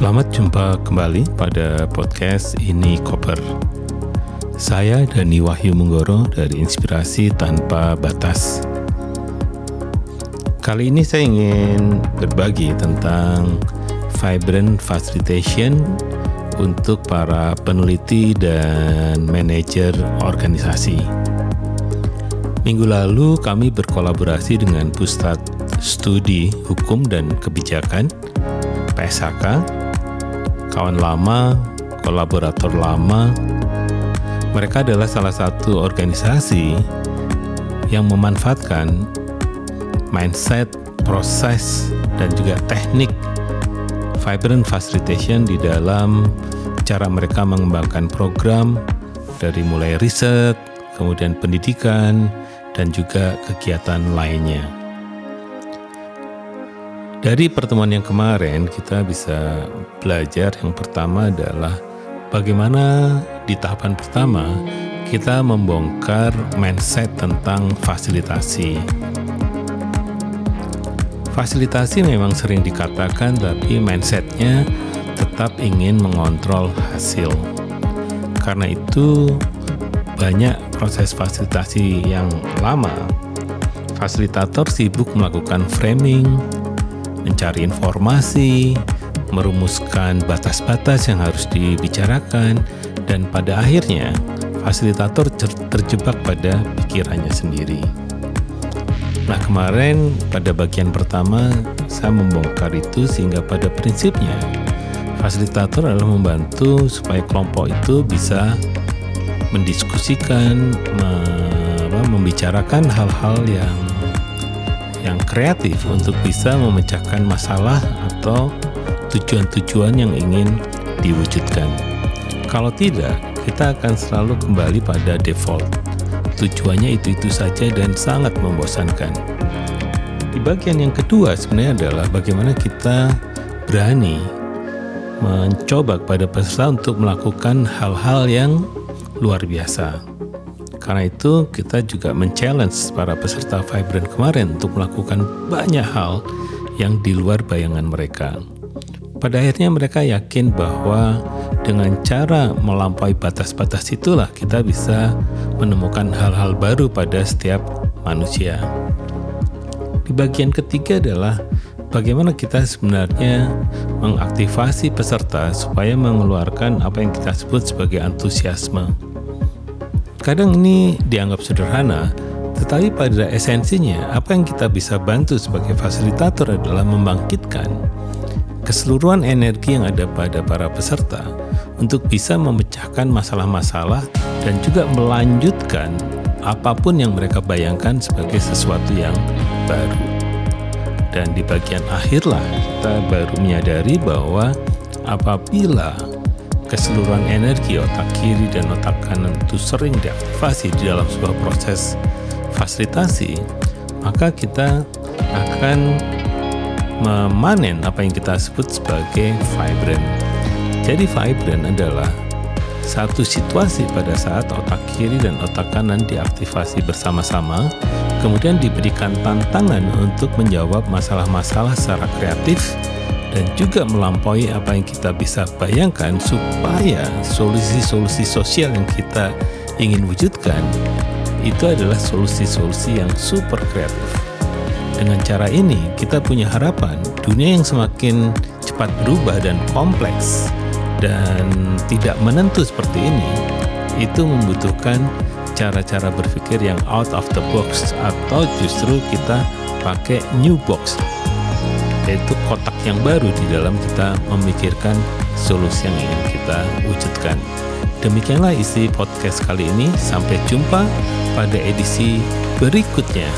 Selamat jumpa kembali pada podcast Ini Koper. Saya Dani Wahyu Munggoro dari Inspirasi Tanpa Batas. Kali ini saya ingin berbagi tentang vibrant facilitation untuk para peneliti dan manajer organisasi. Minggu lalu kami berkolaborasi dengan Pusat Studi Hukum dan Kebijakan PSHK kawan lama, kolaborator lama. Mereka adalah salah satu organisasi yang memanfaatkan mindset, proses, dan juga teknik vibrant facilitation di dalam cara mereka mengembangkan program dari mulai riset, kemudian pendidikan, dan juga kegiatan lainnya. Dari pertemuan yang kemarin kita bisa belajar yang pertama adalah bagaimana di tahapan pertama kita membongkar mindset tentang fasilitasi. Fasilitasi memang sering dikatakan tapi mindsetnya tetap ingin mengontrol hasil. Karena itu banyak proses fasilitasi yang lama. Fasilitator sibuk melakukan framing, mencari informasi, merumuskan batas-batas yang harus dibicarakan, dan pada akhirnya fasilitator terjebak pada pikirannya sendiri. Nah, kemarin pada bagian pertama saya membongkar itu sehingga pada prinsipnya fasilitator adalah membantu supaya kelompok itu bisa mendiskusikan, membicarakan hal-hal yang yang kreatif untuk bisa memecahkan masalah atau tujuan-tujuan yang ingin diwujudkan. Kalau tidak, kita akan selalu kembali pada default. Tujuannya itu-itu saja dan sangat membosankan. Di bagian yang kedua sebenarnya adalah bagaimana kita berani mencoba kepada peserta untuk melakukan hal-hal yang luar biasa. Karena itu kita juga men-challenge para peserta Vibrant kemarin untuk melakukan banyak hal yang di luar bayangan mereka. Pada akhirnya mereka yakin bahwa dengan cara melampaui batas-batas itulah kita bisa menemukan hal-hal baru pada setiap manusia. Di bagian ketiga adalah bagaimana kita sebenarnya mengaktifasi peserta supaya mengeluarkan apa yang kita sebut sebagai antusiasme. Kadang ini dianggap sederhana, tetapi pada esensinya apa yang kita bisa bantu sebagai fasilitator adalah membangkitkan keseluruhan energi yang ada pada para peserta untuk bisa memecahkan masalah-masalah dan juga melanjutkan apa pun yang mereka bayangkan sebagai sesuatu yang baru. Dan di bagian akhirlah kita baru menyadari bahwa apabila keseluruhan energi otak kiri dan otak kanan itu sering diaktifasi di dalam sebuah proses fasilitasi, maka kita akan memanen apa yang kita sebut sebagai vibrant. Jadi vibrant adalah satu situasi pada saat otak kiri dan otak kanan diaktifasi bersama-sama, kemudian diberikan tantangan untuk menjawab masalah-masalah secara kreatif dan juga melampaui apa yang kita bisa bayangkan supaya solusi-solusi sosial yang kita ingin wujudkan itu adalah solusi-solusi yang super kreatif. Dengan cara ini, kita punya harapan dunia yang semakin cepat berubah dan kompleks dan tidak menentu seperti ini, itu membutuhkan cara-cara berpikir yang out of the box atau justru kita pakai new box yaitu kotak yang baru di dalam kita memikirkan solusi yang ingin kita wujudkan. Demikianlah isi podcast kali ini. Sampai jumpa pada edisi berikutnya.